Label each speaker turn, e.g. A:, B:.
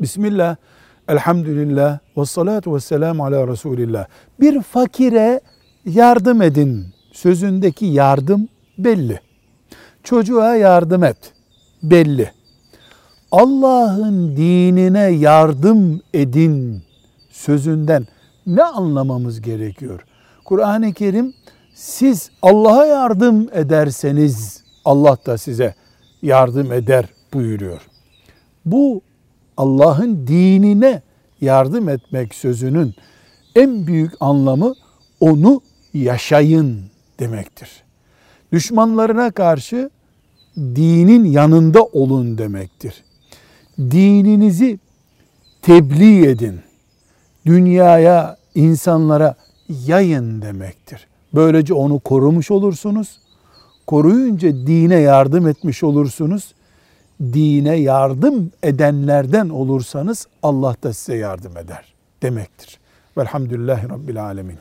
A: Bismillah, elhamdülillah, ve salatu ve selamu ala Resulillah. Bir fakire yardım edin sözündeki yardım belli. Çocuğa yardım et belli. Allah'ın dinine yardım edin sözünden ne anlamamız gerekiyor? Kur'an-ı Kerim siz Allah'a yardım ederseniz Allah da size yardım eder buyuruyor. Bu Allah'ın dinine yardım etmek sözünün en büyük anlamı onu yaşayın demektir. Düşmanlarına karşı dinin yanında olun demektir. Dininizi tebliğ edin. Dünyaya, insanlara yayın demektir. Böylece onu korumuş olursunuz. Koruyunca dine yardım etmiş olursunuz. Dine yardım edenlerden olursanız Allah da size yardım eder demektir. Velhamdülillahi Rabbil Alemin.